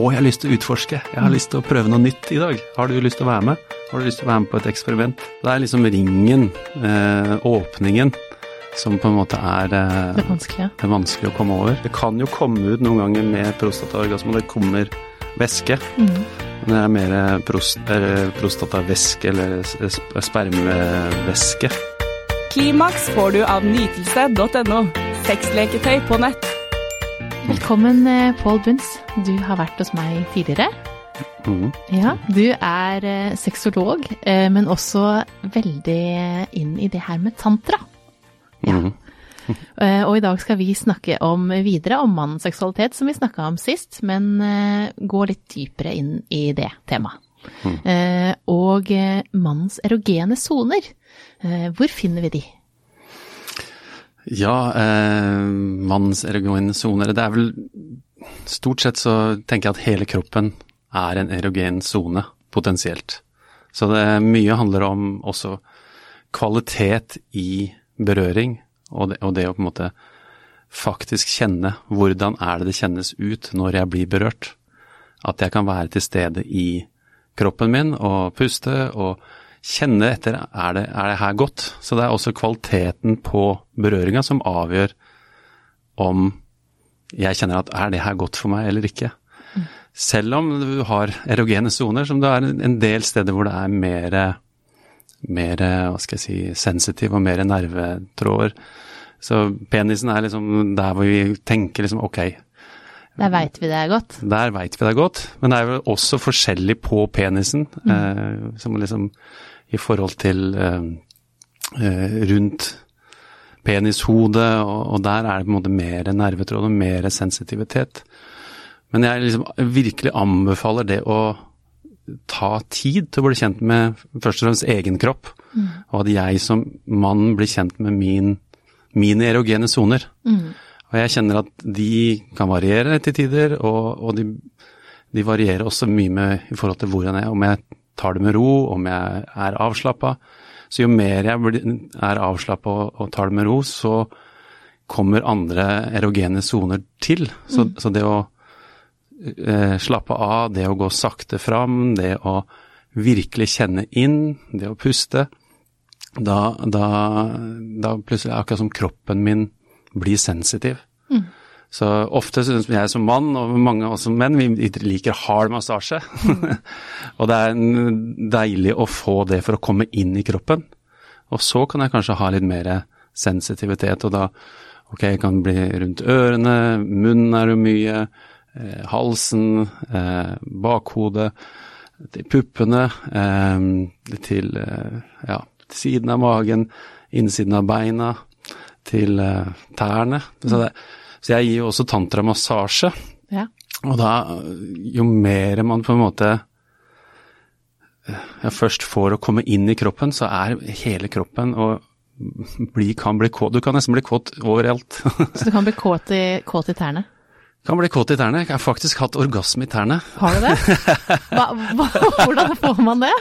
å, jeg har lyst til å utforske, jeg har lyst til å prøve noe nytt i dag. Har du lyst til å være med? Har du lyst til å være med på et eksperiment? Det er liksom ringen, eh, åpningen, som på en måte er eh, Det er vanskelig, det er vanskelig å komme over. Det kan jo komme ut noen ganger med prostataorgasme, og det kommer væske. Mm. Men det er mer prost, eller prostatavæske eller spermevæske. spermvæske. Klimaks får du av nytelse.no. Sexleketøy på nett. Velkommen, eh, Pål Bunds. Du har vært hos meg tidligere. Mm. Ja, du er eh, sexolog, eh, men også veldig inn i det her med tantra. Ja. Eh, Og i dag skal vi snakke om videre om mannens seksualitet, som vi snakka om sist, men gå litt dypere inn i det temaet. Mm. Og mannens erogene soner, hvor finner vi de? Ja, eh, mannens erogene soner. Det er vel Stort sett så tenker jeg at hele kroppen er en erogen sone, potensielt. Så det mye handler om også kvalitet i berøring, og det, og det å på en måte faktisk kjenne hvordan er det det kjennes ut når jeg blir berørt. At jeg kan være til stede i kroppen min og puste og kjenne etter er det, er det her godt. Så det er også kvaliteten på berøringa som avgjør om jeg kjenner at er det her godt for meg eller ikke. Selv om du har erogene soner, som det er en del steder hvor det er mer, mer hva skal jeg si, sensitiv og mer nervetråder. Så penisen er liksom der hvor vi tenker liksom ok, Der veit vi det er godt. der veit vi det godt, men det er jo også forskjellig på penisen. Eh, som liksom i forhold til eh, eh, rundt penishodet, og, der er det på en måte mer nervetråd og mer sensitivitet. Men jeg liksom virkelig anbefaler det å ta tid til å bli kjent med først og fremst egen kropp, og at jeg som mann blir kjent med min, mine erogene soner. Og jeg kjenner at de kan variere til tider, og, og de, de varierer også mye med, i forhold til hvordan jeg Om jeg tar det med ro, om jeg er avslappa. Så jo mer jeg er avslappa og, og tar det med ro, så kommer andre erogene soner til. Så, så det å eh, slappe av, det å gå sakte fram, det å virkelig kjenne inn, det å puste, da, da, da plutselig er det akkurat som kroppen min blir sensitiv. Så ofte synes jeg som mann, og mange også menn, vi liker hard massasje. og det er deilig å få det for å komme inn i kroppen. Og så kan jeg kanskje ha litt mer sensitivitet, og da ok, jeg kan bli rundt ørene, munnen er jo mye, eh, halsen, eh, bakhodet, til puppene, eh, til eh, ja, til siden av magen, innsiden av beina, til eh, tærne. Så, det, så jeg gir jo også tantramassasje. Ja. Og da, jo mer man på en måte ja, først får å komme inn i kroppen, så er hele kroppen og bli, kan bli kåt. Du kan nesten bli kåt overalt. Så du kan bli kåt i, kåt i tærne. kan bli kåt i tærne. Jeg har faktisk hatt orgasme i tærne. Har du det? Hva, hva, hvordan får man det?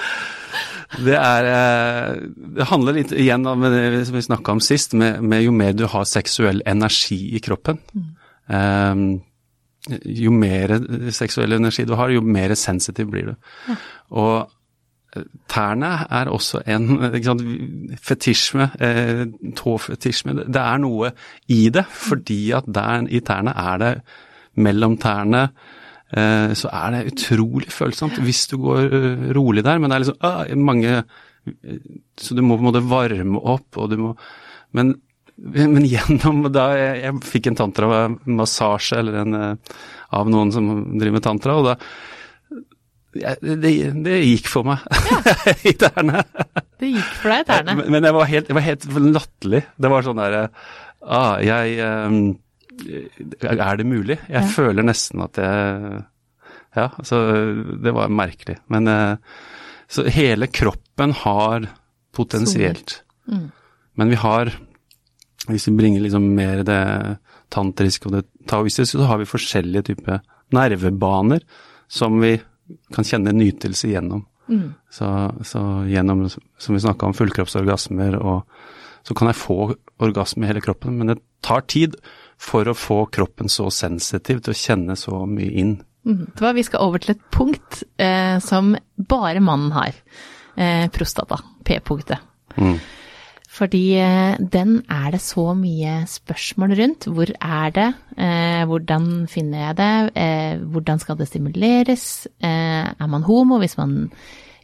Det er eh, Det handler litt igjen om det som vi snakka om sist, med, med jo mer du har seksuell energi i kroppen. eh, jo mer seksuell energi du har, jo mer sensitiv blir du. Og eh, tærne er også en sant, fetisjme, eh, tåfetisjme. Det er noe i det, fordi at der i tærne er det mellom tærne så er det utrolig følsomt hvis du går eh, rolig der, men det er liksom ah, mange eh, Så du må på en måte varme opp, og du må Men, men gjennom da jeg, jeg fikk en tantramassasje eller en eh, av noen som driver med tantra, og da jeg, det, det gikk for meg i tærne. Det gikk for deg i tærne. Men, men jeg var helt, jeg var helt latterlig. Det var sånn derre ah, jeg ehm, Er det mulig? Jeg Ja. føler nesten at jeg Ja, så det var merkelig. Men eh, Så hele kroppen har potensielt. Mm. Men vi har Hvis vi bringer liksom mer det tantriske og det taoistiske, så har vi forskjellige typer nervebaner som vi kan kjenne nytelse gjennom. Mm. Så, så gjennom, som vi snakka om, fullkroppsorgasmer, og så kan jeg få orgasme i hele kroppen, men det tar tid for å få kroppen så sensitiv til å kjenne så mye inn Mm. Vet Vi skal over til et punkt eh, som bare mannen har. Eh, prostata. P-punktet. Mm. Fordi eh, den er det så mye spørsmål rundt. Hvor er det? Eh, hvordan finner jeg det? Eh, hvordan skal det stimuleres? Eh, er man homo hvis man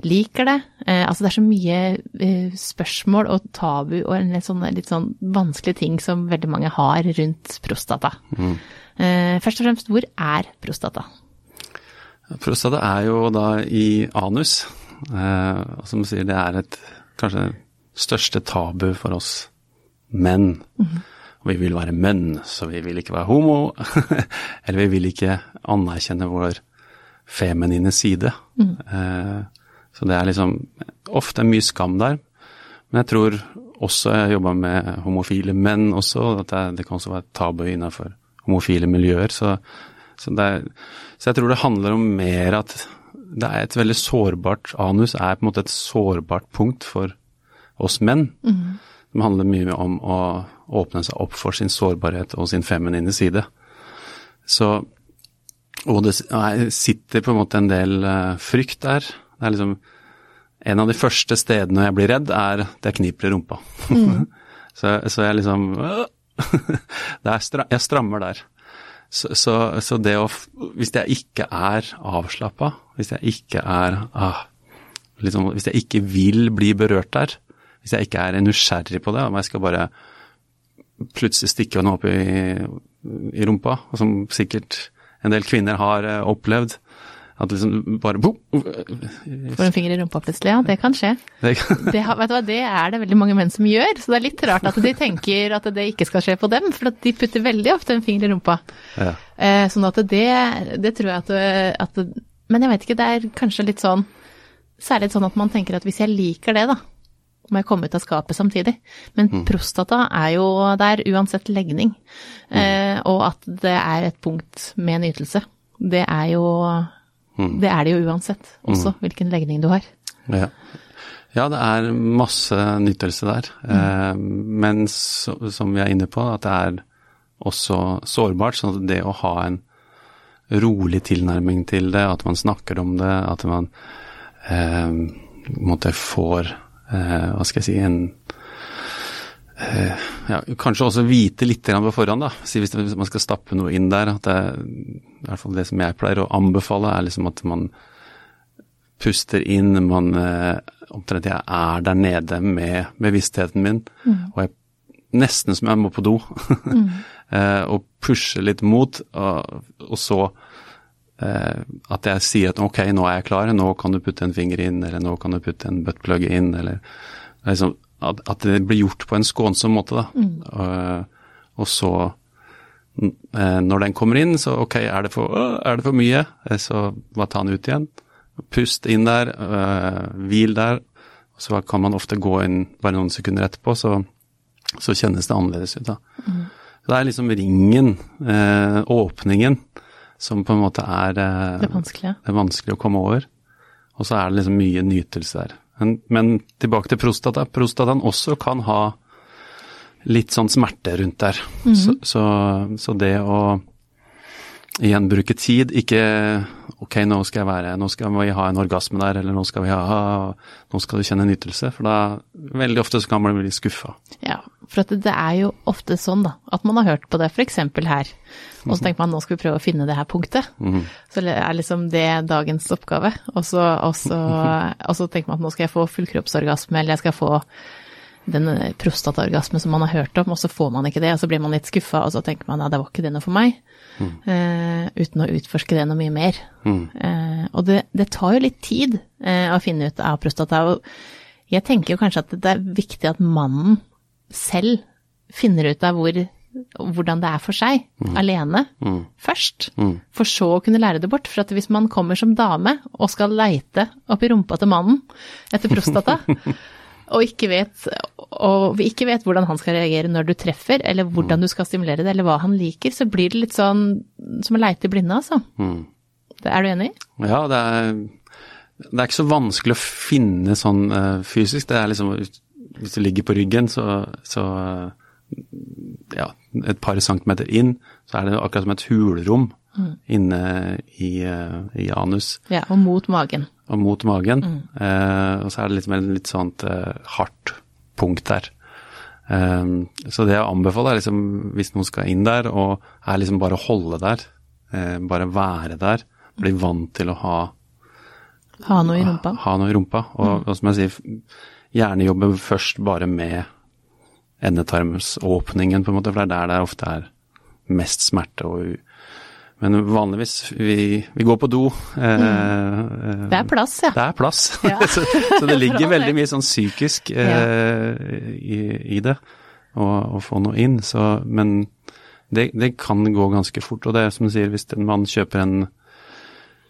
liker det? Eh, altså det er så mye eh, spørsmål og tabu og en litt sånn, litt sånn vanskelige ting som veldig mange har rundt prostata. Eh, først og fremst, hvor er prostata? Prostata er jo da i anus, eh, og som du sier, det er et kanskje største tabu for oss menn. Og vi vil være menn, så vi vil ikke være homo. Eller vi vil ikke anerkjenne vår feminine side. Eh, så det er liksom ofte mye skam der. Men jeg tror også jeg jobba med homofile menn også, at det, det kan også være tabu innenfor homofile miljøer. Så, så, er, så jeg tror det handler om mer at det er et veldig sårbart Anus er på en måte et sårbart punkt for oss menn. Det handler mye om å åpne seg opp for sin sårbarhet og sin feminine side. Så Og det sitter på en måte en del eh, frykt der. Det er liksom En av de første stedene jeg blir redd, er det jeg kniper i rumpa. så, så jeg liksom det stra, Jeg strammer der. Så, så, så det å Hvis jeg ikke er avslappa, hvis jeg ikke er ah, liksom, Hvis jeg ikke vil bli berørt der, hvis jeg ikke er nysgjerrig på det, om jeg skal bare plutselig stikke noe opp i, i rumpa, som sikkert en del kvinner har eh, opplevd, at liksom bare boom, Får en finger i rumpa plutselig, ja. Det kan skje. det, Det, vet du hva, det er det veldig mange menn som gjør, så det er litt rart at de tenker at det ikke skal skje på dem, for at de putter veldig ofte en finger i rumpa. ja. Eh, sånn at det, det tror jeg at, at Men jeg vet ikke, det er kanskje litt sånn Særlig sånn at man tenker at hvis jeg liker det, da, må jeg komme ut av skapet samtidig. Men prostata er jo der uansett legning. Eh, og at det er et punkt med nytelse. Det er jo Det er det jo uansett, også hvilken legning du har. Ja. ja, det er masse nytelse der. Eh, men så, som vi er inne på, at det er også sårbart. sånn at det å ha en rolig tilnærming til det, at man snakker om det, at man eh, måtte får eh, Hva skal jeg si en eh, ja, Kanskje også vite litt på forhånd, da. Si hvis man skal stappe noe inn der. at det, i hvert fall det som jeg pleier å anbefale, er liksom at man puster inn, man eh, omtrent jeg er der nede med bevisstheten min, og jeg nesten som jeg må på do, eh, og pushe litt mot, og, og så eh, at jeg sier at ok, nå er jeg klar, nå kan du putte en finger inn, eller nå kan du putte en buttplug inn, eller liksom, at, at det blir gjort på en skånsom måte, da. Og, og så eh, når den kommer inn, så ok, er det for, er det for mye, Eh, så bare ta den ut igjen. Pust inn der, øh, hvil der. Så kan man ofte gå inn bare noen sekunder etterpå, så, så kjennes det annerledes ut. da. Mm. Det er liksom ringen, eh, åpningen, som på en måte er eh, Det vanskelige. vanskelig. det er vanskelig å komme over. Og så er det liksom mye nytelse der. Men, men tilbake til prostata. Prostataen også kan ha litt sånn smerte rundt der. så, så, så det å igjen bruke tid, ikke ok, nå skal jeg være, nå skal vi ha en orgasme der, eller nå skal vi ha, nå skal du kjenne nytelse. For da, veldig ofte så kan man bli skuffa. Ja, for det er jo ofte sånn da, at man har hørt på det f.eks. her, og så tenker man nå skal vi prøve å finne det her punktet. Så er liksom det dagens oppgave, og så, og så, og så tenker man at nå skal jeg få fullkroppsorgasme, eller jeg skal få den prostataorgasmen som man har hørt om, og så får man ikke det, og så blir man litt skuffa, og så tenker man ja, det var ikke det noe for meg, eh, uten å utforske det noe mye mer. Eh, og det, det tar jo litt tid uh, å finne ut av prostata, og jeg tenker jo kanskje at det er viktig at mannen selv finner ut av hvor, hvordan det er for seg, alene, først, for så å kunne lære det bort. For at hvis man kommer som dame og skal leite oppi rumpa til mannen etter prostata, og ikke vet, og vi ikke vet hvordan han skal reagere når du treffer, eller hvordan du skal stimulere det, eller hva han liker, så blir det litt sånn som å leite i blinde, altså. Det, er du enig? Ja, det er, det er ikke så vanskelig å finne sånn uh, fysisk. Det er liksom Hvis du ligger på ryggen, så, så uh, ja, et par centimeter inn, så er det akkurat som et hulrom. inne i, eh, i anus Ja, og mot magen. og mot magen. Eh, og så er det litt et litt sånt hardt punkt der. Um, så det jeg anbefaler er liksom, hvis noen skal inn der, og er liksom bare holde der, eh, bare være der, bli vant til å ha, Ha noe i rumpa. ha noe i rumpa. Og, og som jeg sier, gjerne jobbe først bare med endetarmsåpningen, på en måte, for det er der det ofte er mest smerte og men vanligvis, vi, vi går på do. Eh, eh, Det er plass, ja. det er plass. Ja. så, så det ligger veldig mye sånn psykisk eh, i, i det, å, få noe inn. Så, men det, det kan gå ganske fort. Og det er som du sier, hvis en mann kjøper en,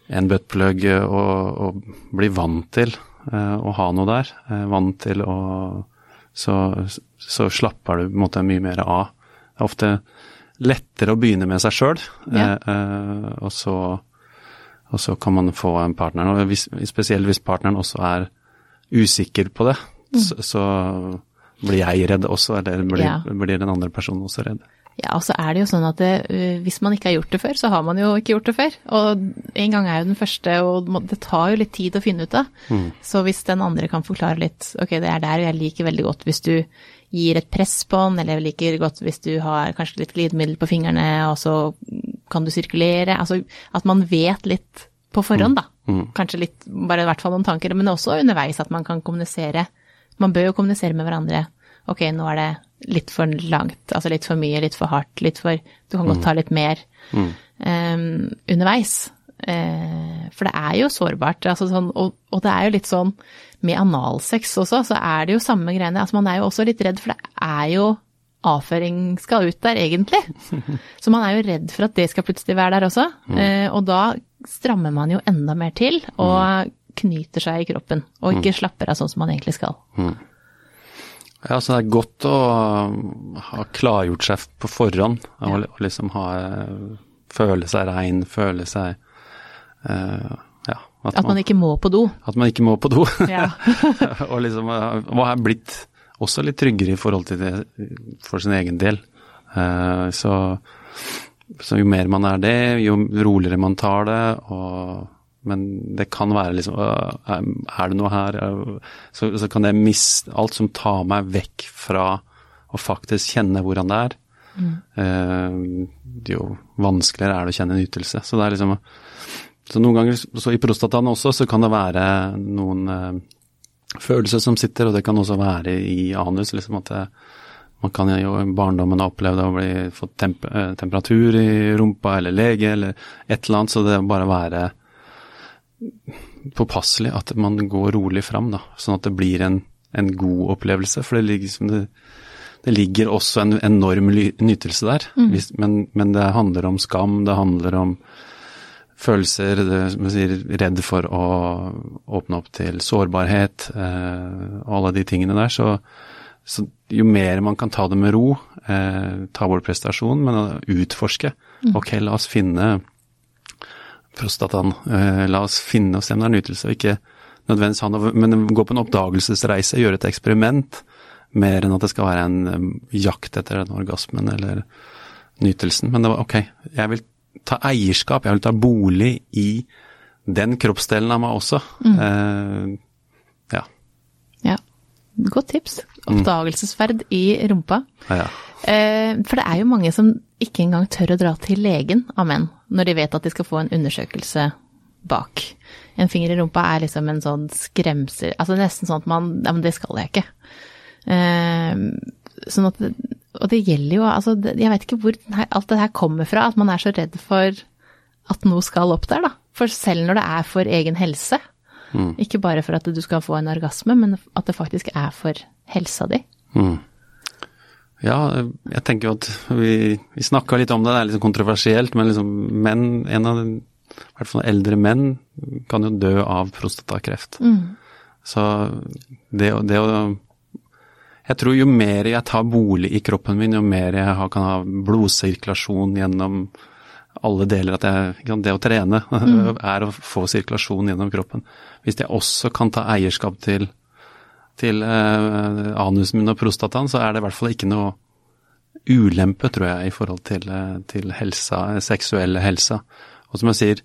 en buttplug og, og blir vant til eh, å ha noe der, eh, vant til å så, så slapper du på en måte mye mer av. Det er ofte lettere å begynne med seg sjøl, Ja. eh, og, så, og så kan man få en partner. Og hvis, spesielt hvis partneren også er usikker på det, så, så blir jeg redd også, eller blir, Ja. blir den andre personen også redd. Ja, og så er det jo sånn at det, øh, hvis man ikke har gjort det før, så har man jo ikke gjort det før. Og en gang er jo den første, og det tar jo litt tid å finne ut av. Så hvis den andre kan forklare litt, ok, det er der jeg liker veldig godt hvis du gir et press på den, eller liker godt hvis du har kanskje litt glidemiddel på fingrene, og så kan du sirkulere. Altså at man vet litt på forhånd, da. Kanskje litt, bare i hvert fall noen tanker, men også underveis at man kan kommunisere. Man bør jo kommunisere med hverandre. Ok, nå er det litt for langt, altså litt for mye, litt for hardt, litt for Du kan godt ta litt mer em, underveis. Uh, for det er jo sårbart, altså sånn, og, og det er jo litt sånn med analsex også, så er det jo samme greiene. Altså man er jo også litt redd, for det er jo avføring skal ut der, egentlig. Så man er jo redd for at det skal plutselig være der også. Eh, og da strammer man jo enda mer til og knyter seg i kroppen, og ikke slapper av sånn som man egentlig skal. Ja, så det er godt å ha klargjort seg på forhånd, og, liksom ha Føle seg rein, føle seg eh, Ja. At man ikke må på do. at man ikke må på do. Ja. og liksom eh, og er blitt også litt tryggere i forhold til det for sin egen del. Eh, så, så jo mer man er det, jo roligere man tar det, og men det kan være liksom øh, Er det noe her? Så, så kan jeg miste Alt som tar meg vekk fra å faktisk kjenne hvordan det er, eh, jo vanskeligere er det å kjenne en ytelse. Så det er liksom Så noen ganger, så i prostataen også, så kan det være noen eh, følelser som sitter, og det kan også være i anus. liksom at det, man kan jo i barndommen ha opplevd å bli fått temp eh, temperatur i rumpa, eller lege, eller et eller annet. Så det er bare å være påpasselig, at man går rolig fram, da. Sånn at det blir en, en god opplevelse. For det ligger, liksom det, det ligger også en enorm nytelse der. Hvis, men, men det handler om skam, det handler om følelser, det, som jeg sier, redd for å åpne opp til sårbarhet, eh, og alle de tingene der. Så, så jo mer man kan ta det med ro, eh, ta bort prestasjon, men utforske. utforske. Ok, la oss finne prostataen, eh, la oss finne oss om det er nytelse, og ikke nødvendigvis ha noe, men gå på en oppdagelsesreise, gjøre et eksperiment, mer enn at det skal være en eh, jakt etter den orgasmen eller nytelsen. Men det var ok, jeg vil ta eierskap, jeg vil ta bolig i den kroppsdelen av meg også. Eh, ja. Ja. Godt tips. Oppdagelsesferd i rumpa. ja. Eh, for det er jo mange som ikke engang tør å dra til legen av menn, når de vet at de skal få en undersøkelse bak. En finger i rumpa er liksom en sånn skremsel Altså nesten sånn at man Ja, men det skal jeg ikke. Eh, sånn at Og det gjelder jo Altså, jeg vet ikke hvor alt det her kommer fra, at man er så redd for at noe skal opp der, da. For selv når det er for egen helse. Ikke bare for at du skal få en orgasme, men at det faktisk er for helsa di. Ja, jeg tenker jo at vi, vi snakka litt om det, det er litt kontroversielt, men liksom menn, en av de, i hvert fall eldre menn, kan jo dø av prostatakreft. Så det, det å Jeg tror jo mer jeg tar bolig i kroppen min, jo mer jeg har, kan ha blodsirkulasjon gjennom alle deler at jeg, Det å trene er å få sirkulasjon gjennom kroppen. Hvis jeg også kan ta eierskap til til eh, anusen min og prostataen, så er det i hvert fall ikke noe ulempe, tror jeg, i forhold til, eh, til helsa, seksuelle helsa. Og som jeg sier,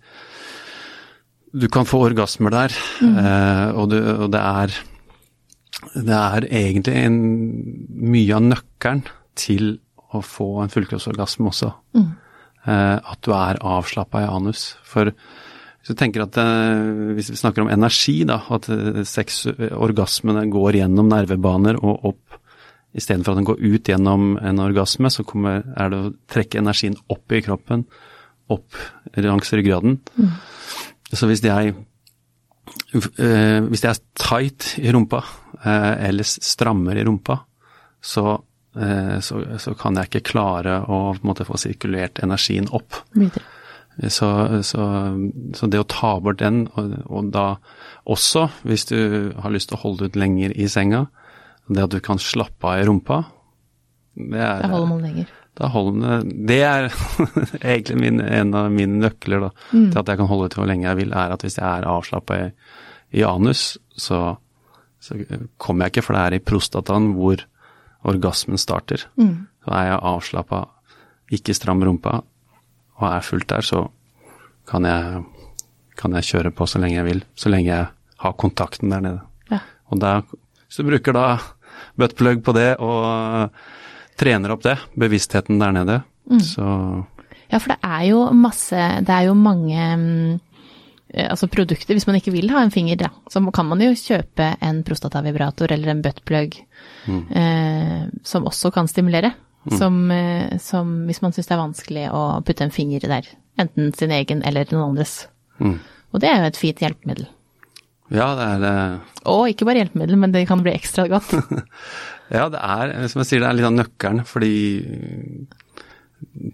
du kan få orgasmer der, eh, og, du, og det er det er egentlig en, mye av nøkkelen til å få en fullkroppsorgasme også. Eh, at du er avslappa i anus. For hvis du tenker at eh, hvis vi snakker om energi, da, at eh, sex, orgasmene går gjennom nervebaner og opp Istedenfor at den går ut gjennom en orgasme, så kommer, er det å trekke energien opp i kroppen, opp langs ryggraden. Så hvis jeg hvis jeg er tight i rumpa, eh, eller strammer i rumpa, så, eh, så, så kan jeg ikke klare å måte, få sirkulert energien opp. Så, så det å ta bort den, og, og da også hvis du har lyst til å holde ut lenger i senga, det at du kan slappe av i rumpa, det er Da holder man lenger. Da holder det Det er egentlig min, en av mine nøkler da, til at jeg kan holde ut hvor lenge jeg vil, er at hvis jeg er avslappa i, i anus, så, så kommer jeg ikke, for det er i prostataen hvor orgasmen starter. Så er jeg avslappa, ikke stram rumpa, og er fullt der, så kan jeg, kan jeg kjøre på så lenge jeg vil. Så lenge jeg har kontakten der nede. Ja. Og da, hvis du bruker da buttplug på det og trener opp det, bevisstheten der nede, så Ja, for det er jo masse Det er jo mange mm, eh, altså produkter Hvis man ikke vil ha en finger, da, så kan man jo kjøpe en prostatavibrator eller en buttplug eh, som også kan stimulere. Som, eh, som hvis man syns det er vanskelig å putte en finger der. Enten sin egen eller noen andres. Og det er jo et fint hjelpemiddel. Ja, det er eh, Og ikke bare hjelpemiddel, men det kan bli ekstra godt. Ja, det er, som jeg sier, det er litt av nøkkelen, fordi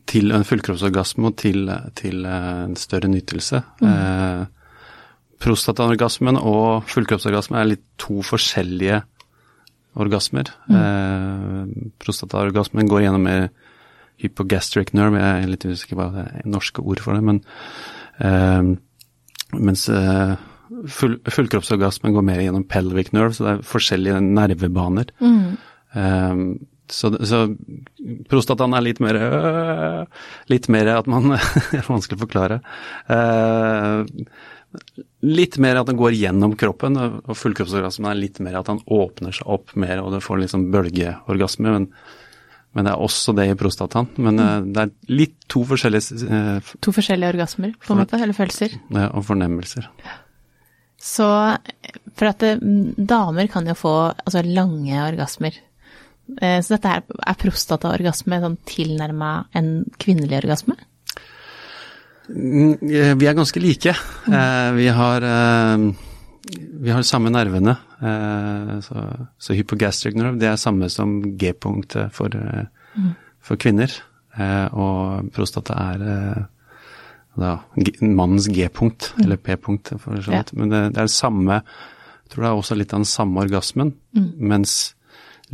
til en fullkroppsorgasme og til, til en større nytelse. Eh, prostataorgasmen og fullkroppsorgasme er litt to forskjellige orgasmer. Eh, prostataorgasmen går gjennom mer hypogastric nerve, jeg er litt usikker på det norske ord for det, men eh, mens eh, full, fullkroppsorgasmen går mer gjennom pelvic nerve, så det er forskjellige nervebaner. Eh, så, så prostataen er litt mer øh, Litt mer at man Det er vanskelig å forklare. Uh, litt mer at den går gjennom kroppen, og fullkroppsorgasmen er litt mer at den åpner seg opp mer, og du får liksom bølgeorgasme. Men, men det er også det i prostataen. Men mm. det er litt to forskjellige eh, To forskjellige orgasmer, på en måte, eller følelser. ja, og fornemmelser. Så For at damer kan jo få altså, lange orgasmer. Eh, Så dette er, er prostataorgasme sånn tilnærma en kvinnelig orgasme? Mm, eh, Vi er ganske like. Eh, Vi har, eh, vi har samme nervene. eh, Så, så hypogastric nerve det er samme som G-punktet for, eh, for kvinner. Eh, Og prostata er eh, da, mannens G-punkt, eller P-punkt for så Ja. Men det, det er det samme Jeg tror det er også litt av den samme orgasmen. Mens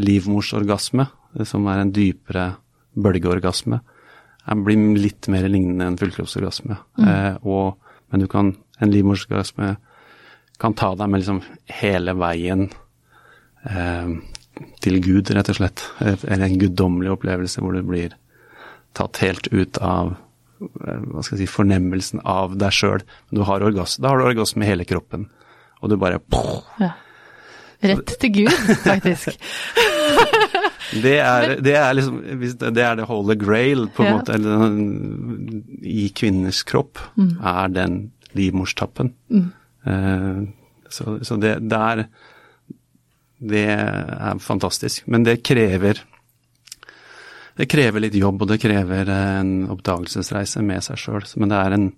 livmorsorgasme, som er en dypere bølgeorgasme, blir litt mer lignende enn fullkroppsorgasme. Eh, og, men du kan, en livmorsorgasme kan ta deg med liksom hele veien eh, til Gud, rett og slett. Eh, Eller en guddommelig opplevelse hvor du blir tatt helt ut av hva skal jeg si, fornemmelsen av deg sjøl. Da har du orgasme i hele kroppen, og du bare Ja. Rett til Gud, faktisk. Det er, det er liksom det, det er det holy grail, på en Ja. måte. Eller, I kvinners kropp er den livmorstappen. Eh, så så det, det er Det er fantastisk. Men det krever Det krever litt jobb, og det krever en oppdagelsesreise med seg sjøl. Men det er en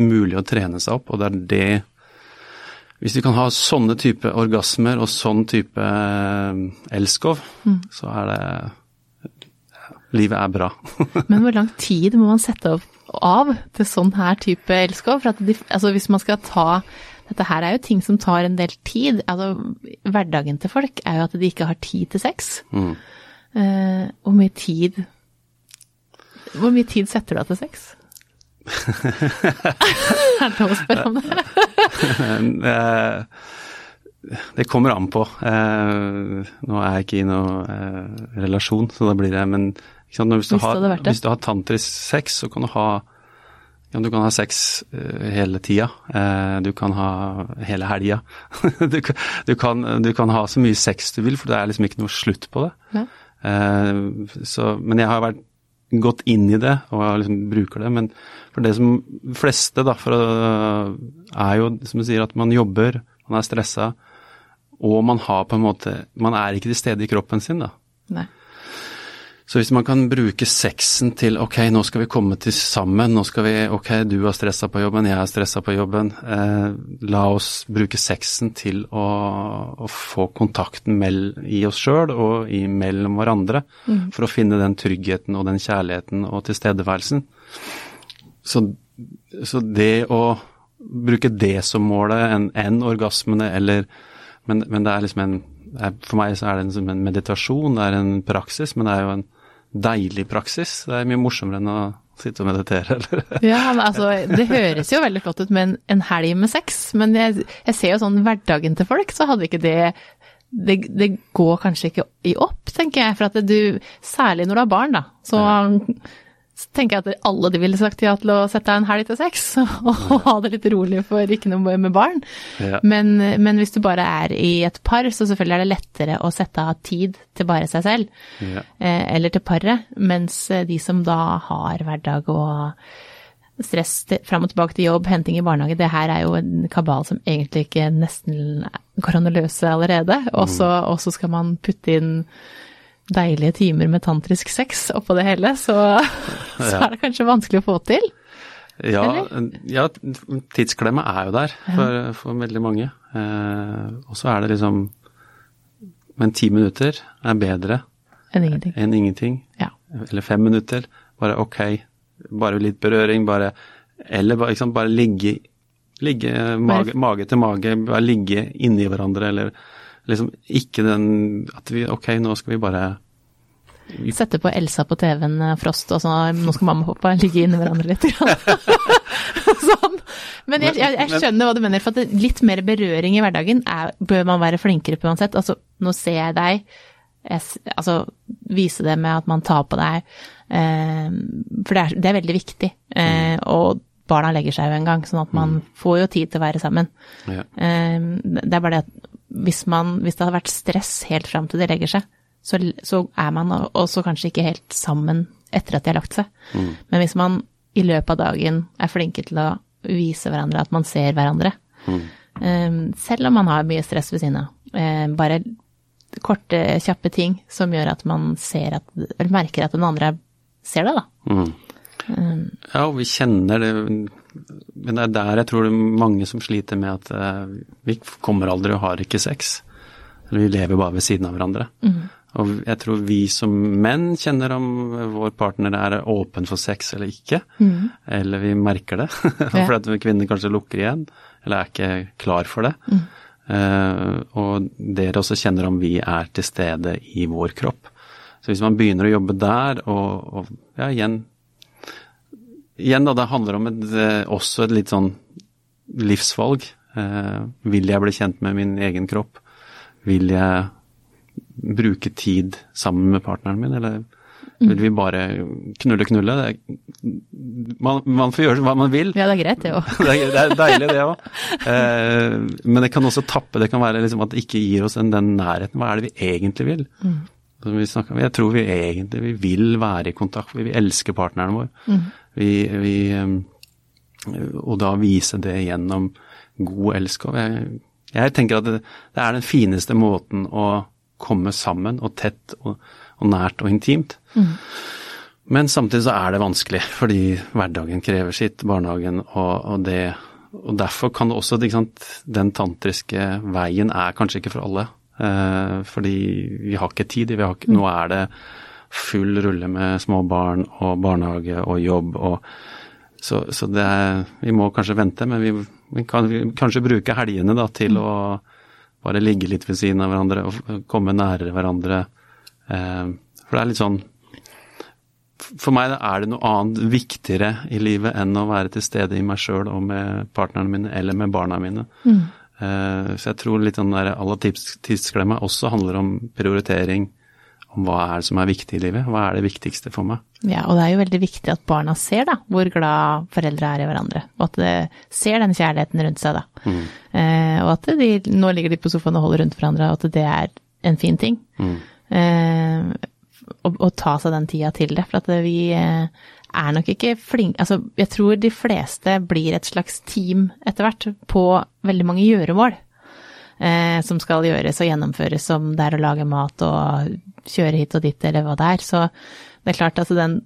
mulig å trene seg opp, og det er det hvis vi kan ha sånne type orgasmer og sånn type elskov, elskov, så er det Livet er bra. Men hvor lang tid må man sette av til sånn her type elskov? For at de, altså hvis man skal ta Dette her er jo ting som tar en del tid. Altså, hverdagen til folk er jo at de ikke har tid til sex. Mm. Eh, hvor mye tid Hvor mye tid setter du av til sex? er det lov å spørre om det? Eh, det kommer an på. Eh, nå er jeg ikke i noen eh, relasjon, så da blir det Men sant, hvis, du Hvis har, hvis du har tantrisk sex, så kan du ha ja, du kan ha sex hele tida. Du kan ha hele helga. du, kan- du, du kan ha så mye sex du vil, for det er liksom ikke noe slutt på det. Ja. Eh, så, men jeg har vært gått inn i det og liksom bruker det. Men for det som fleste, da, for er jo som du sier, at man jobber, man er stressa, og man har på en måte Man er ikke til stede i kroppen sin, da. Nei. Så hvis man kan bruke sexen til ok, nå skal vi komme til sammen, nå skal vi ok, du er stressa på jobben, jeg er stressa på jobben, eh, la oss bruke sexen til å, å få kontakten mell, i oss sjøl og i, mellom hverandre, for å finne den tryggheten og den kjærligheten og tilstedeværelsen. Så, så det å bruke det som målet enn en orgasmene eller men, men det er liksom en For meg så er det en meditasjon, det er en praksis, men det er jo en deilig praksis. Det er mye morsommere enn å sitte og meditere, eller Ja, men altså, det høres jo veldig flott ut med en, en helg med sex, men jeg, jeg ser jo sånn hverdagen til folk, så hadde ikke det det, det går kanskje ikke i opp, tenker jeg. For at du, særlig når du har barn, da, så, så tenker jeg at alle de ville sagt ja til å sette deg en helg til sex, og ha det litt rolig for ikke noe med barn. Ja. Men, men hvis du bare er i et par, så selvfølgelig er det lettere å sette av tid til bare seg selv. Ja. eh, eller til paret, mens eh, de som da har hverdag og stress til- fram og tilbake til jobb, henting i barnehage, det her er jo en kabal som egentlig ikke nesten går an å løse allerede. Og så og så skal man putte inn deilige timer med tantrisk sex oppå det hele, så, så er det kanskje vanskelig å få til. Ja, ja tidsklemma er jo der for, for veldig mange. Eh, og så er det liksom Men ti minutter er bedre Enn ingenting. enn ingenting. Ja. Eller fem minutter. Bare ok, bare litt berøring, bare Eller bare, ikke bare ligge, ligge mage, mage til mage, bare ligge inni hverandre, eller liksom ikke den At vi Ok, nå skal vi bare Sette på Elsa på TV-en, eh, Frost, og så nå skal mamma og pappa ligge inni hverandre litt. sånn. Men jeg, jeg, jeg skjønner hva du mener, for at litt mer berøring i hverdagen er, bør man være flinkere på uansett. Altså, nå ser jeg deg, jeg, altså vise det med at man tar på deg, eh, for det er, det er veldig viktig. Eh, og barna legger seg jo en gang, sånn at man får jo tid til å være sammen. ja. Eh, Det er bare det at hvis, man, hvis det hadde vært stress helt fram til de legger seg, så, så er man også kanskje ikke helt sammen etter at de har lagt seg. Men hvis man i løpet av dagen er flinke til å vise hverandre at man ser hverandre, mm. selv om man har mye stress ved siden av, eh, bare korte, kjappe ting som gjør at man ser at, eller merker at den andre ser det, da. Mm. Ja, og vi kjenner det Men det er der jeg tror det er mange som sliter med at eh, vi kommer aldri og har ikke sex. Eller vi lever bare ved siden av hverandre. Og jeg tror vi som menn kjenner om vår partner er åpen for sex eller ikke. Eller vi merker det. for at kvinner kanskje lukker igjen, eller er ikke klar for det. Eh, og dere også kjenner om vi er til stede i vår kropp. Så hvis man begynner å jobbe der, og, og ja, igjen Igjen da, det handler om et, eh, også et litt sånn livsvalg. Eh, vil jeg bli kjent med min egen kropp? Vil jeg bruke tid sammen med partneren min, eller vil vi bare knulle, knulle? Man, man får gjøre hva man vil. Ja, det er greit, det òg. Det er, deilig, det òg. Eh, men det kan også tappe. Det kan være liksom at det ikke gir oss den, den nærheten. Hva er det vi egentlig vil? Som vi snakker, Jeg tror vi egentlig vi vil være i kontakt. Vi vil elske partneren vår. Vi, vi, eh, og da vise det gjennom god elskov. Jeg, jeg tenker at det, det er den fineste måten å komme sammen, og tett og, og nært og intimt. Men samtidig så er det vanskelig, fordi hverdagen krever sitt, barnehagen og, og det Og derfor kan det også, sant, den tantriske veien er kanskje ikke for alle. Eh, fordi vi har ikke tid. Vi har ikke, Nå er det full rulle med små barn og barnehage og jobb og Så, så det er Vi må kanskje vente, men vi, vi kan vi, kanskje bruke helgene da til å bare ligge litt ved siden av hverandre og komme nærere hverandre. Eh, for det er litt sånn for meg er det noe annet viktigere i livet enn å være til stede i meg sjøl og med partnerne mine eller med barna mine. Eh, så jeg tror litt den der alle tids, tidsklemma også handler om prioritering om hva er det som er viktig i livet. Hva er det viktigste for meg? Ja, og det er jo veldig viktig at barna ser da, hvor glad foreldre er i hverandre. Og at de ser den kjærligheten rundt seg, da. Mm. Eh, og at de, nå ligger de på sofaen og holder rundt hverandre, og at det er en fin ting. Mm. Eh, å, og, ta seg den tida til det. For at vi eh, er nok ikke flinke Altså, jeg tror de fleste blir et slags team etter hvert på veldig mange gjøremål. Eh, som skal gjøres og gjennomføres, som det er å lage mat og kjøre hit og dit, eller hva det er. Så det er klart at den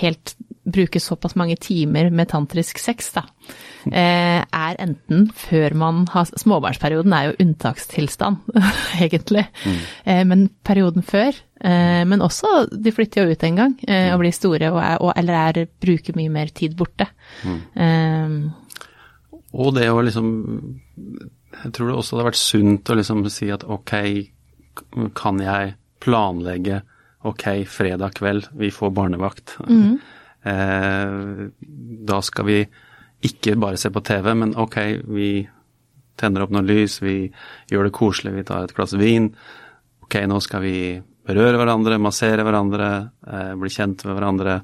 helt bruker såpass mange timer med tantrisk sex, da, eh, er enten før man har Småbarnsperioden er jo unntakstilstand, egentlig. Eh, men perioden før, eh, men også De flytter jo ut en gang og blir store, og er, og, eller er, bruker mye mer tid borte. Mm. og det å liksom Jeg tror det også hadde vært sunt å liksom si at ok, kan jeg planlegge ok, fredag kveld, vi får barnevakt. Mm. Eh, da skal vi ikke bare se på TV, men ok, vi tenner opp noe lys, vi gjør det koselig, vi tar et glass vin. Ok, nå skal vi berøre hverandre, massere hverandre, eh, bli kjent med hverandre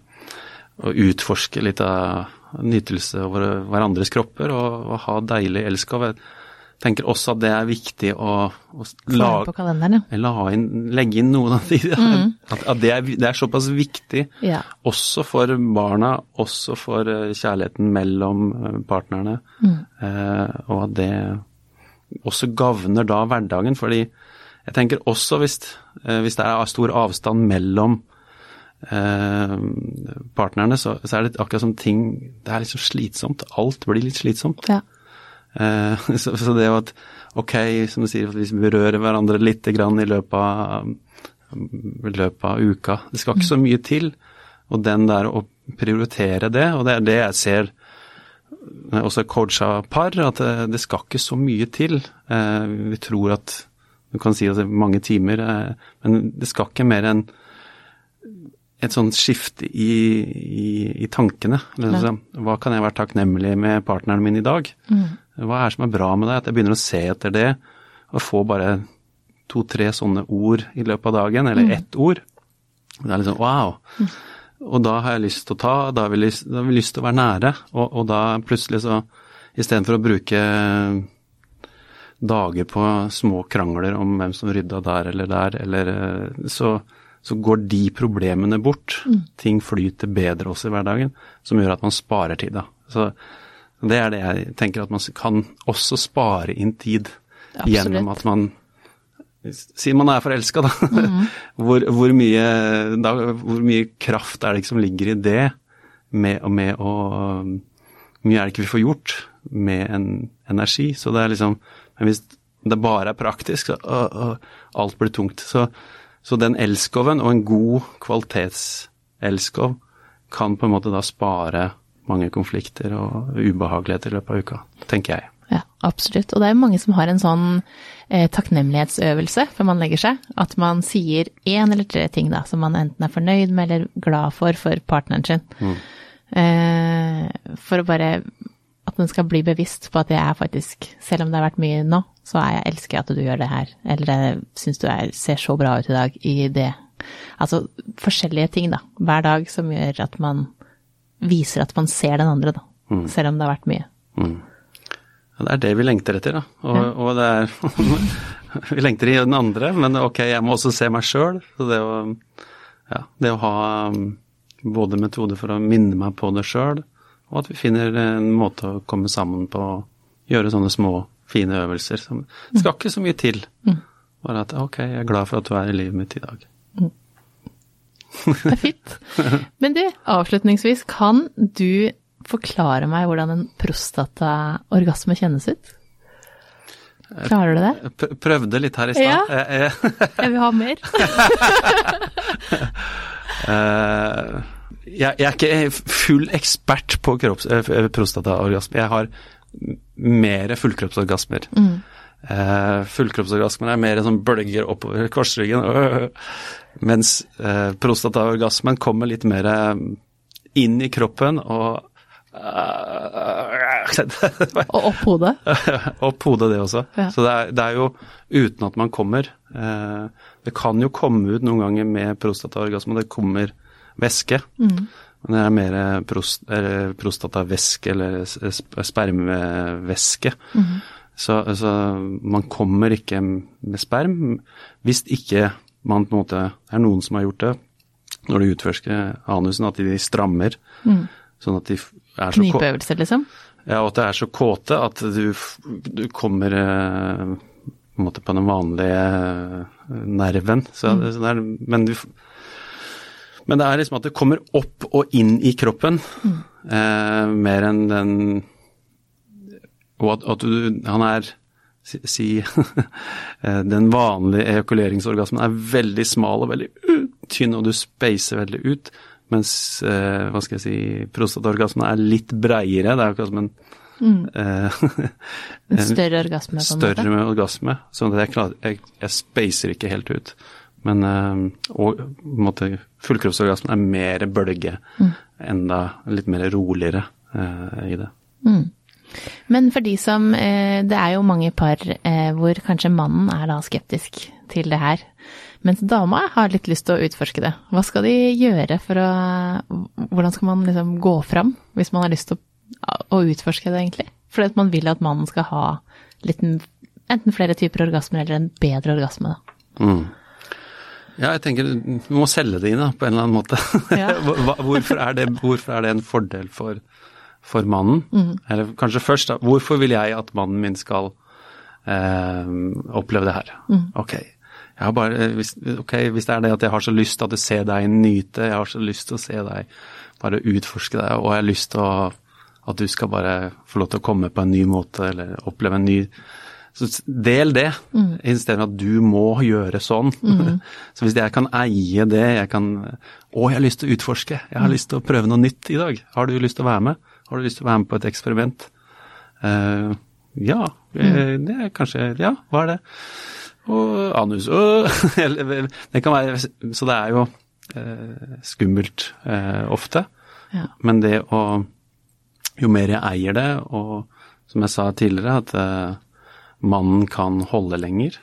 og utforske litt av nytelse over hverandres kropper og, og ha deilig elskov tenker også at det er viktig å, å lage, la inn, legge inn noen av de mm. At, at det, er, det, er, såpass viktig ja. også for barna, også for eh, kjærligheten mellom eh, partnerne. Mm. Eh, og at det også gagner da hverdagen. Fordi jeg tenker også hvis, eh, hvis det er stor avstand mellom eh, partnerne, så, så, er det akkurat som ting Det er så slitsomt. Alt blir litt slitsomt. Ja. Eh, så, så, det at ok, som du sier, at vi berører hverandre litt grann i løpet av, løpet av uka Det skal ikke så mye til. Og den der å prioritere det, og det er det jeg ser også coacha par, at det, det, skal ikke så mye til. Eh, vi tror at Du kan si at det er mange timer, eh, men det skal ikke mer enn et sånt skifte i, i, i tankene. Liksom. Hva kan jeg være takknemlig med partneren min i dag? Mm. Hva er det som er bra med det? At jeg begynner å se etter det, og få bare to-tre sånne ord i løpet av dagen, eller mm. ett ord. Det er liksom wow. Mm. Og da har jeg lyst til å ta, da har vi lyst, har vi lyst til å være nære. Og, og da plutselig så, istedenfor å bruke dager på små krangler om hvem som rydda der eller der, eller så, så går de problemene bort. Mm. Ting flyter bedre også i hverdagen, som gjør at man sparer tid. da. Så det er det jeg tenker at man kan også spare inn tid Absolutt. gjennom at man Siden man er forelska, da. Mm. hvor, hvor, mye, da. hvor, mye, kraft er det ikke som ligger i det, med, med å mye er det ikke vi får gjort med en energi. Så det er liksom Men hvis det bare er praktisk, så og, uh, alt blir tungt. Så, så den elskoven, og en god kvalitetselskov, kan på en måte da spare mange konflikter og ubehageligheter i løpet av uka, tenker jeg. Ja, absolutt. Og det er mange som har en sånn eh, takknemlighetsøvelse før man legger seg. At man sier én eller tre ting da, som man enten er fornøyd med eller glad for for partneren sin. Mm. Eh, for å bare at den skal bli bevisst på at jeg er faktisk, selv om det har vært mye nå, så er jeg elsker at du gjør det her. Eller jeg syns du er, ser så bra ut i dag i det. Altså forskjellige ting, da. Hver dag som gjør at man viser at man ser den andre, da. Mm. Selv om det har vært mye. Mm. Ja, det er det vi lengter etter, da. Og, ja. og det er Vi lengter i den andre, men ok, jeg må også se meg sjøl. Så det å, ja, det å ha um, både metoder for å minne meg på det sjøl, og at vi finner en måte å komme sammen på gjøre sånne små, fine øvelser. Det skal ikke så mye til. Mm. Bare at ok, jeg er glad for at du er i livet mitt i dag. Mm. Det er fint. Men du, avslutningsvis, kan du forklare meg hvordan en prostataorgasme kjennes ut? Klarer du det? Prøvde litt her i stad. Ja. jeg vil ha mer. Eh, jeg, jeg, er ikke full ekspert på kropps, eh, prostataorgasme. Jeg har mer fullkroppsorgasmer. Mm. Uh, fullkroppsorgasmen er mer sånn bølger oppover korsryggen, uh, mens uh, prostataorgasmen kommer litt mer inn i kroppen og Og opp hodet. Opp hodet, det også. Ja. Så det er, det er jo uten at man kommer. Eh, det kan jo komme ut noen ganger med prostataorgasme, det kommer væske. Mm. Men det er mer prost, eller prostatavæske eller spermevæske. Mm. Så, altså, man kommer ikke med sperm hvis ikke man på en måte Det er noen som har gjort det når de utforsker anusen, at de strammer. Sånn at de er så Knipeøvelser, liksom. ja, og at det er så kåte at du, du kommer eh, på en måte på den vanlige eh, nerven. Så, så det er, men, du, men det er liksom at det kommer opp og inn i kroppen, eh, mer enn den Og at, at du Han er Si, si eh, Den vanlige ejakuleringsorgasmen er veldig smal og veldig tynn, og du spacer veldig ut. Mens eh, hva skal jeg si, prostataorgasmen er litt breiere. Det er akkurat som en eh, En større orgasme, på en større måte. orgasme. Så at er klart, jeg, jeg spacer ikke helt ut. Men eh, og, måte, fullkroppsorgasmen er mer bølge, enda litt mer roligere eh, i det. Men for de som eh, Det er jo mange par eh, hvor kanskje mannen er da skeptisk til det her, mens dama har litt lyst til å utforske det. Hva skal de gjøre for å Hvordan skal man liksom gå fram hvis man har lyst til å, utforske det, egentlig? Fordi at man vil at mannen skal ha litt, enten flere typer orgasmer eller en bedre orgasme, da. Ja, jeg tenker du må selge det inn da, på en eller annen måte. Ja. Hvorfor, er det, hvorfor er det en fordel for, for mannen? Eller kanskje først, da, hvorfor vil jeg at mannen min skal eh, oppleve det her? Ok. Jeg har bare, hvis, ok, hvis det er det at jeg har så lyst til å se deg nyte, jeg har så lyst til å se deg bare utforske deg, og jeg har lyst til å, at du skal bare få lov til å komme på en ny måte, eller oppleve en ny så del det, mm. istedenfor at du må gjøre sånn. Så hvis jeg kan eie det, jeg kan Å, jeg har lyst til å utforske. Jeg har lyst til å prøve noe nytt i dag. Har du lyst til å være med? Har du lyst til å være med på et eksperiment? Uh, ja, mm. det er kanskje Ja, hva er det? Og anus øh, Det kan være Så det er jo eh, skummelt eh, ofte. Ja. Men det å Jo mer jeg eier det, og som jeg sa tidligere, at eh, mannen kan holde lenger.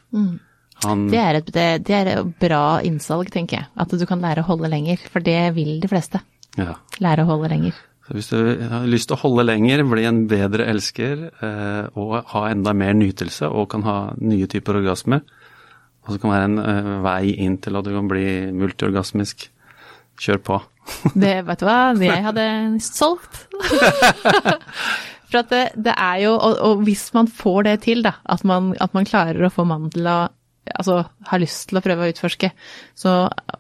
Han Det er, et, det, det er et bra innsalg, tenker jeg. At du kan lære å holde lenger. For det vil de fleste. Ja. Lære å holde lenger. Så hvis du har lyst til å holde lenger, bli en bedre elsker eh, og ha enda mer nytelse og kan ha nye typer orgasmer, og så kan være en eh, vei inn til at du kan bli multiorgasmisk, kjør på. Det, vet du hva, jeg hadde solgt. For at det, det er jo, og, og hvis man får det til, da, at man, at man klarer å få mannen til å altså, har lyst til å prøve å utforske, så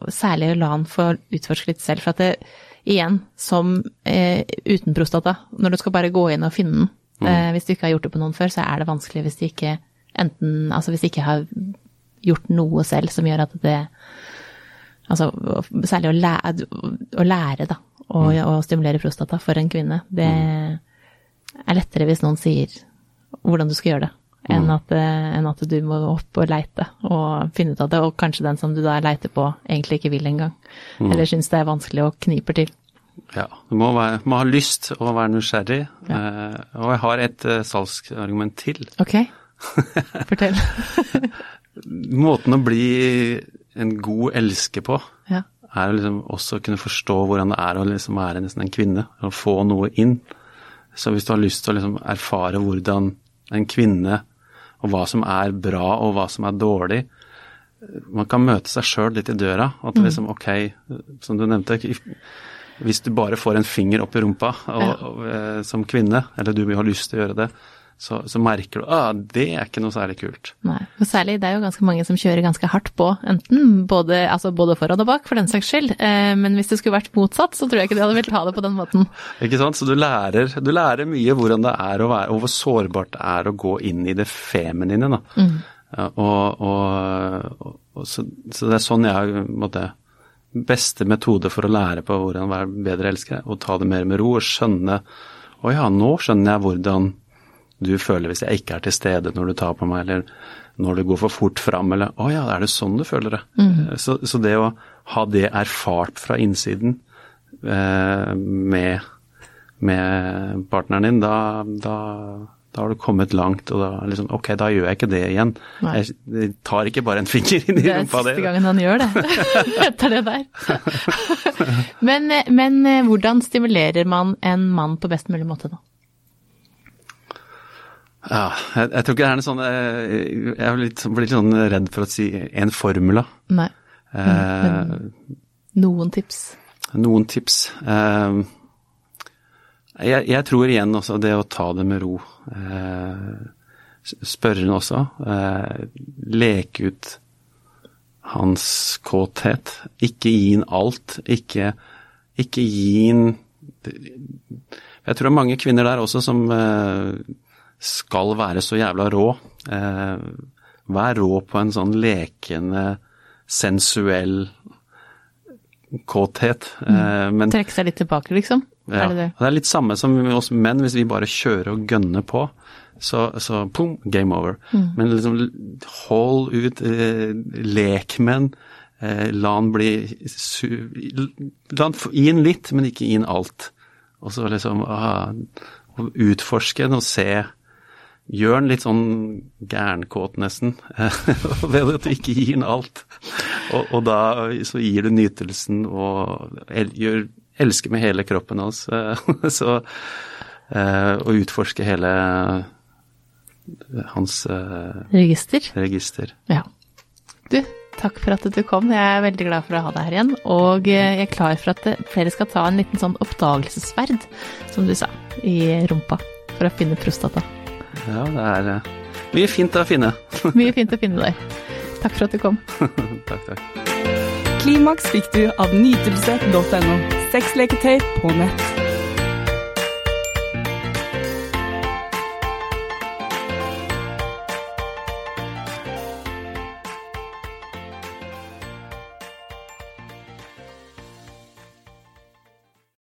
særlig la han få utforske litt selv. For at det, igjen, som eh, uten prostata, når du skal bare gå inn og finne den, eh, hvis du ikke har gjort det på noen før, så er det vanskelig hvis du ikke enten, altså hvis du ikke har gjort noe selv som gjør at det Altså særlig å lære, å lære da, å, å stimulere prostata for en kvinne. Det er lettere hvis noen sier hvordan du skal gjøre det, enn at, eh, enn at du må opp og leite og finne ut av det, og kanskje den som du da leiter på egentlig ikke vil engang, eller syns det er vanskelig og kniper til. Ja, du må, være, må ha lyst og være nysgjerrig. Eh, og jeg har et eh, salgsargument til. Ok, fortell. Måten å bli en god elsker på, Ja. er å liksom også kunne forstå hvordan det er å liksom være nesten en kvinne, og få noe inn. Så hvis du har lyst til å liksom erfare hvordan en kvinne, og hva som er bra og hva som er dårlig, man kan møte seg sjøl litt i døra. At det liksom, ok, som du nevnte, hvis du bare får en finger opp i rumpa og, og, eh, som kvinne, eller du har lyst til å gjøre det, så, så merker du ah, det er ikke noe særlig kult. Nei, og særlig det er jo ganske mange som kjører ganske hardt på, enten både, altså både foran og bak, for den saks skyld. Eh, men hvis det skulle vært motsatt, så tror jeg ikke de hadde villet ha det på den måten. Ikke sant? Så du lærer, du lærer mye hvordan det er å være, og hvor sårbart det er å gå inn i det feminine. Da. Mm. Og, og, og, så, så det er sånn jeg måte, Beste metode for å lære på hvordan være bedre elsker, er å ta det mer med ro og skjønne Å ja, nå skjønner jeg hvordan du føler hvis jeg ikke er til stede når du tar på meg, eller når du går for fort fram, eller Å ja, er det sånn du føler det? Så, så det å ha det erfart fra innsiden eh, med med partneren din, da, da, da har du kommet langt, og da liksom Ok, da gjør jeg ikke det igjen. Nei. Jeg, jeg tar ikke bare en finger inn i Det er rumpa siste di. gangen han gjør det, etter det der. men, eh, men eh, hvordan stimulerer man en mann på best mulig måte da? Ja, jeg, jeg tror ikke det er en sånn eh, Jeg blir litt, litt sånn redd for å si en formula. Nei. Eh, Noen tips? Noen tips. Eh, jeg, jeg tror igjen også det å ta det med ro. Eh, Spørrende også. Eh, leke ut hans kåthet. Ikke gi inn alt. Ikke, ikke gi inn Jeg tror det er mange kvinner der også som eh, skal være så jævla rå. Eh, vær rå på en sånn lekende, sensuell kåthet. Eh, men Trekke seg litt tilbake, liksom? ja, Er det det? det er litt samme som med oss menn, hvis vi bare kjører og gønner på, så, så pum, game over. Mm. Men liksom hold ut, eh, lek med den, eh, la han bli. La han gi inn litt, men ikke gi han alt. Og så liksom ah, utforske den og se. Gjør den litt sånn gærenkåt, nesten, ved at du ikke gir den alt. Og, og da så gir du nytelsen og el, gjør, elsker med hele kroppen hans. så eh, utforsker utforske hele hans eh, Register? register. Ja. Du, takk for at du kom. Jeg er veldig glad for å ha deg her igjen. Og eh, jeg er klar for at eh, flere skal ta en liten sånn oppdagelsesferd, som du sa, i rumpa. For å finne prostata. Ja, det er eh, mye fint å finne. Mye fint å finne der. Takk for at du kom. takk, takk. Klimaks fikk du av nytelse.no. Sexleketøy på nett.